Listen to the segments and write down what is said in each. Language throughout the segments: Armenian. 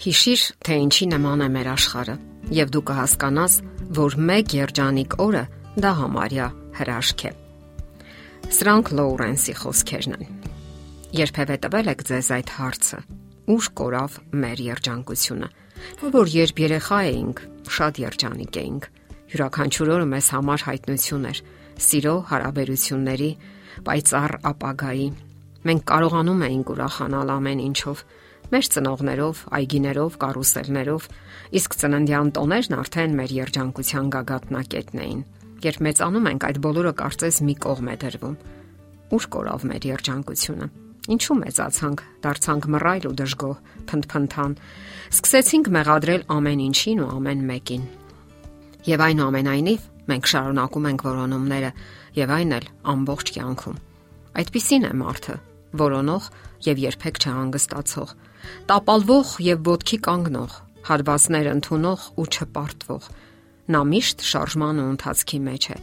Հիշիր, թե ինչի նման է մեր աշխարհը, եւ դու կհասկանաս, որ մեկ երջանիկ օրը դա համարյա հրաշք է։ Սրանք Լոուրենսի խոսքերն են։ Երբևէ տվել եք ձեզ այդ հարցը. Ուր կորավ մեր երջանկությունը։ Որ երբ երեխա էինք, շատ երջանիկ էինք։ Յուրաքանչյուր օրը մեզ համար հայտնություն էր՝ սիրո, հարաբերությունների, պայծառ ապագայի։ Մենք կարողանում էինք ուրախանալ ամեն ինչով մեր ծնողներով, այգիներով, կարուսելներով, իսկ ծննդյան տոներն արդեն մեր երջանկության գագաթնակետն էին։ Երբ մեծանում ենք, այդ բոլորը կարծես մի կողմ է դրվում։ Ուր կորավ մեր երջանկությունը։ Ինչու մեծացանք, դարձանք մռայլ ու դժգոհ, փնթփնթան։ Սկսեցինք մեղադրել ամեն ինչին ու ամեն մեկին։ Եվ այնուամենայնիվ մենք շարունակում ենք որոնումները, եւ այն էլ ամբողջ կյանքում։ Այդպիսին է մարդը, որոնող եւ երբեք չհանգստացող, տապալվող եւ ոտքի կանգնող, հարվածներ ընդունող ու չպարտվող։ Նա միշտ շարժման ու ընթացքի մեջ է։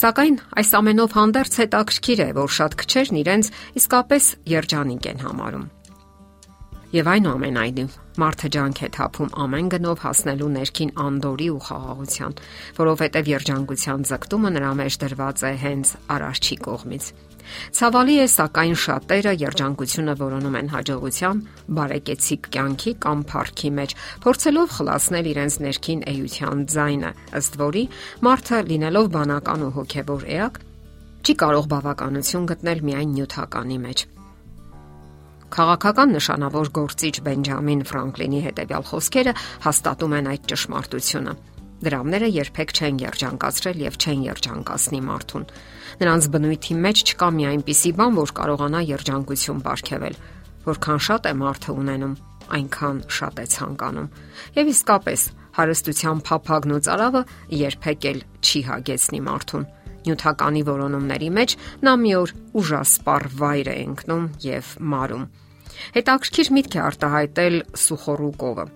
Սակայն այս ամենով հանդերձ հետաքրքիր է, որ շատ քչերն իրենց իսկապես երջանիկ են համարում։ Եվ այնուամենայնիվ մարդը ջանք է թափում ամեն գնով հասնելու ներքին անդորի ու խաղաղության, որովհետև երջանկության ձգտումը նրա մեջ դրված է հենց արարչի կողմից։ Ցավալի է, սակայն շատերը երջանկությունը որոնում են հաջողության, բարեկեցիկ կյանքի կամ փառքի մեջ, փորձելով խլացնել իրենց ներքին էյության ձայնը, ըստ որի մարդը լինելով բանական ու հոգևոր էակ, չի կարող բավականություն գտնել միայն նյութականի մեջ։ Քաղաքական նշանավոր գործիչ Բենջամին Ֆրանկլինի հետևյալ խոսքերը հաստատում են այդ ճշմարտությունը։ Դրամները երբեք չեն երջանկացրել եւ չեն երջանկացնի մարդուն։ Նրանց բնույթի մեջ չկա մի այնպիսի բան, որ կարողանա երջանկություն ապարգևել։ Որքան շատ է մարդը ունենում, այնքան շատ է ցանկանում։ Եվ իսկապես, հարստության փափագն ու цаրավը երբեք էլ չի հագեցնի մարդուն։ Նյութականի որոնումների մեջ նա մի օր ուժասպառ վայր է ընկնում եւ մարում։ Հետաքրքիր միտք է արտահայտել Սուխորուկովը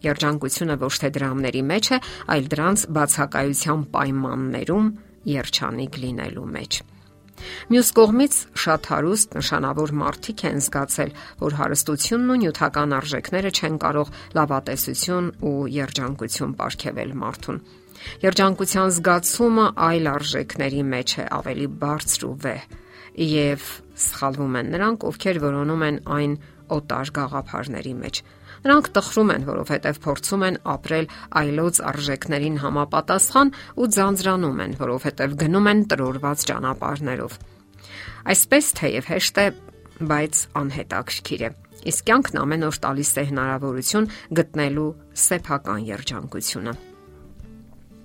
Երջանկությունը ոչ թե դրամների մեջ է, այլ դրանց բացակայության պայմաններում երջանիկ լինելու մեջ։ Մյուս կողմից շատ հարուստ նշանավոր մարդիկ են զգացել, որ հարստությունն ու նյութական արժեքները չեն կարող լավատեսություն ու երջանկություն ապարգևել մարդուն։ Երջանկության զգացումը այլ արժեքների մեջ է ավելի բարձր ու վեհ եւ սխալվում են նրանք, ովքեր որոնում են այն օտար գաղափարների մեջ։ Նրանք տխրում են, որովհետև փորձում են ապրել այլոց արժեքներին համապատասխան ու ձանձրանում են, որովհետև գնում են տրորված ճանապարհներով։ Այսպես թեև հեշտ է, բայց անհետաքրքիր է։ Իսկ կյանքն ամեն օր տալիս է հնարավորություն գտնելու սեփական երջանկությունը։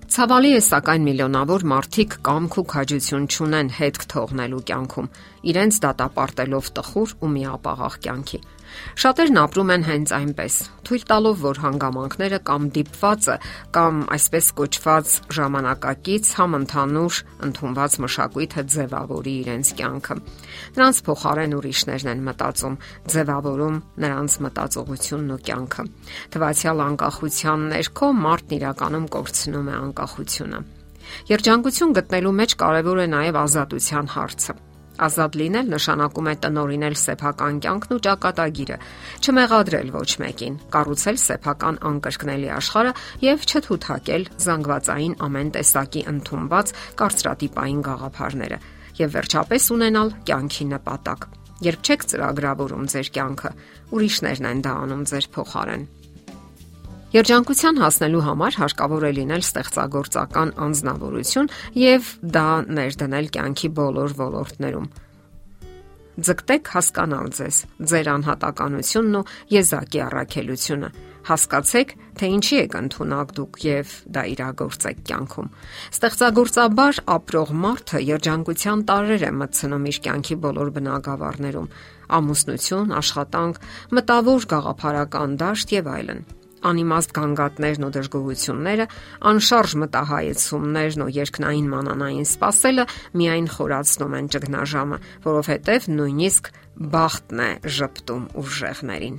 Ցավալի է, սակայն միլիոնավոր մարդիկ կամք ու քաջություն չունեն հետք թողնելու կյանքում, իրենց դատապարտելով տխուր ու միապաղաղ կյանքի։ Շատերն ապրում են հենց այնպես, թույլ տալով, որ հանգամանքները կամ դիպվածը կամ այսպես կոչված ժամանակակից համընդհանուր ընդունված մշակույթը ձևավորի իրենց կյանքը։ Նրանց փոխարեն ուրիշներն են մտածում, ձևավորում նրանց մտածողությունն ու կյանքը։ Թվացial անկախության ներքո մարդն իրականում կորցնում է անկախությունը։ Երջանկություն գտնելու մեջ կարևոր է նաև ազատության հարցը։ Ազատ լինել նշանակում է տնորինել սեփական կյանքն ու ճակատագիրը, չմեղադրել ոչ մեկին, կառուցել սեփական անկրկնելի աշխարհը եւ չթութակել զանգվածային ամեն տեսակի ընդունված կարծրատիպային գաղափարները եւ վերջապես ունենալ կյանքի նպատակ։ Երբ չեք ծրագրավորում ձեր կյանքը, ուրիշներն են դա անում ձեր փոխարեն։ Երջանկության հասնելու համար հարկավոր է լինել ստեղծագործական անznավորություն եւ դա ներդնել կյանքի բոլոր ոլորտներում։ Ձգտեք հասկանալ ձեզ, ձեր անհատականությունն ու եզակի առաքելությունը։ Հասկացեք, թե ինչի եք ընդունակ դուք եւ դա իրագործեք կյանքում։ Ստեղծագործաբար ապրող մարդը երջանկության տարեր է մտցնում իր կյանքի բոլոր բնագավառներում՝ ամուսնություն, աշխատանք, մտավոր գաղափարական դաշտ եւ այլն անիմաստ գանգատներն ու դժգոհությունները, անշարժ մտահայեցումներն ու երկնային մանանային սпасելը միայն խորացնում են ճգնաժամը, որովհետև նույնիսկ բախտն է ճպտում ուժեղներին։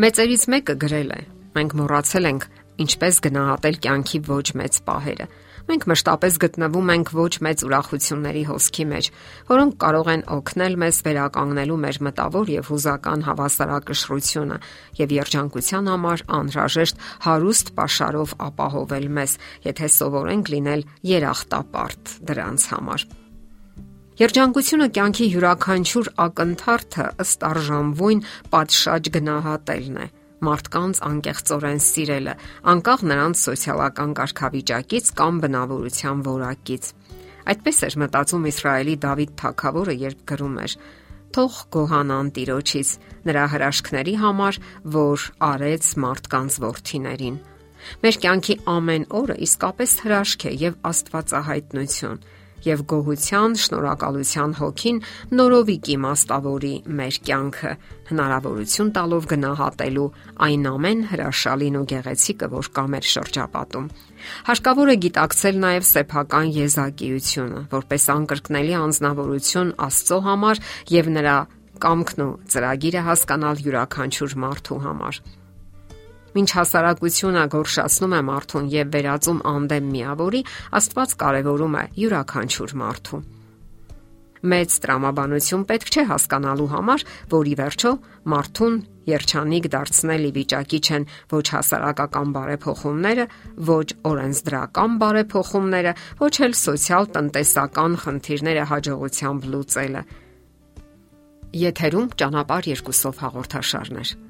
Մեծերից մեկը գրել է. Մենք մոռացել ենք ինչպես գնահատել կյանքի ոչ մեծ պահերը։ Մենք մշտապես գտնվում ենք ոչ մեծ ուրախությունների հոսքի մեջ, որոնք կարող են օգնել մեզ վերականգնելու մեր մտավոր եւ հուզական հավասարակշռությունը եւ երջանկության համար անհրաժեշտ հարուստ pašարով ապահովել մեզ, եթե սովորենք լինել երախտապարտ դրանց համար։ Երջանկությունը կյանքի յուրաքանչյուր ակնթարթը ըստ արժանվույն պատշաճ գնահատելն է մարդկանց անկեղծորեն սիրելը, անկախ նրանց սոցիալական կարգավիճակից կամ բնավորության որակից։ Այդպես էր մտածում Իսրայելի Դավիթ Թագավորը, երբ գրում էր. Թող գոհանան Տիրոջից նրա հրաշքների համար, որ արեց մարդկանց worthinerin։ Մեր կյանքի ամեն օրը իսկապես հրաշք է եւ աստվածահայտնություն եւ գոհության, շնորհակալության հոգին նորովի կիմաստավորի մեր կյանքը, հնարավորություն տալով գնահատելու այն ամեն հրաշալին ու գեղեցիկը, որ կա մեր շրջապատում։ Հարկավոր է գիտակցել նաեւ սեփական եզակիությունը, որպես անկրկնելի անznավորություն Աստծո համար եւ նրա կամքն ու ծրագիրը հասկանալ յուրաքանչյուր մարդու համար։ Մինչ հասարակությունը գորշացնում է մարդուն եւ վերածում անդեմ միավորի, Աստված կարևորում է յուրաքանչյուր մարդու։ Մեծ տրամաբանություն պետք չէ հասկանալու համար, որ ի վերջո մարդուն երջանիկ դարձնել ի վիճակի չեն ոչ հասարակական բարեփոխումները, ոչ օրենսդրական բարեփոխումները, ոչ էլ սոցիալ-տնտեսական խնդիրները հաջողությամբ լուծելը։ Եթերում ճանապարհ երկուսով հաղորդաշարներ։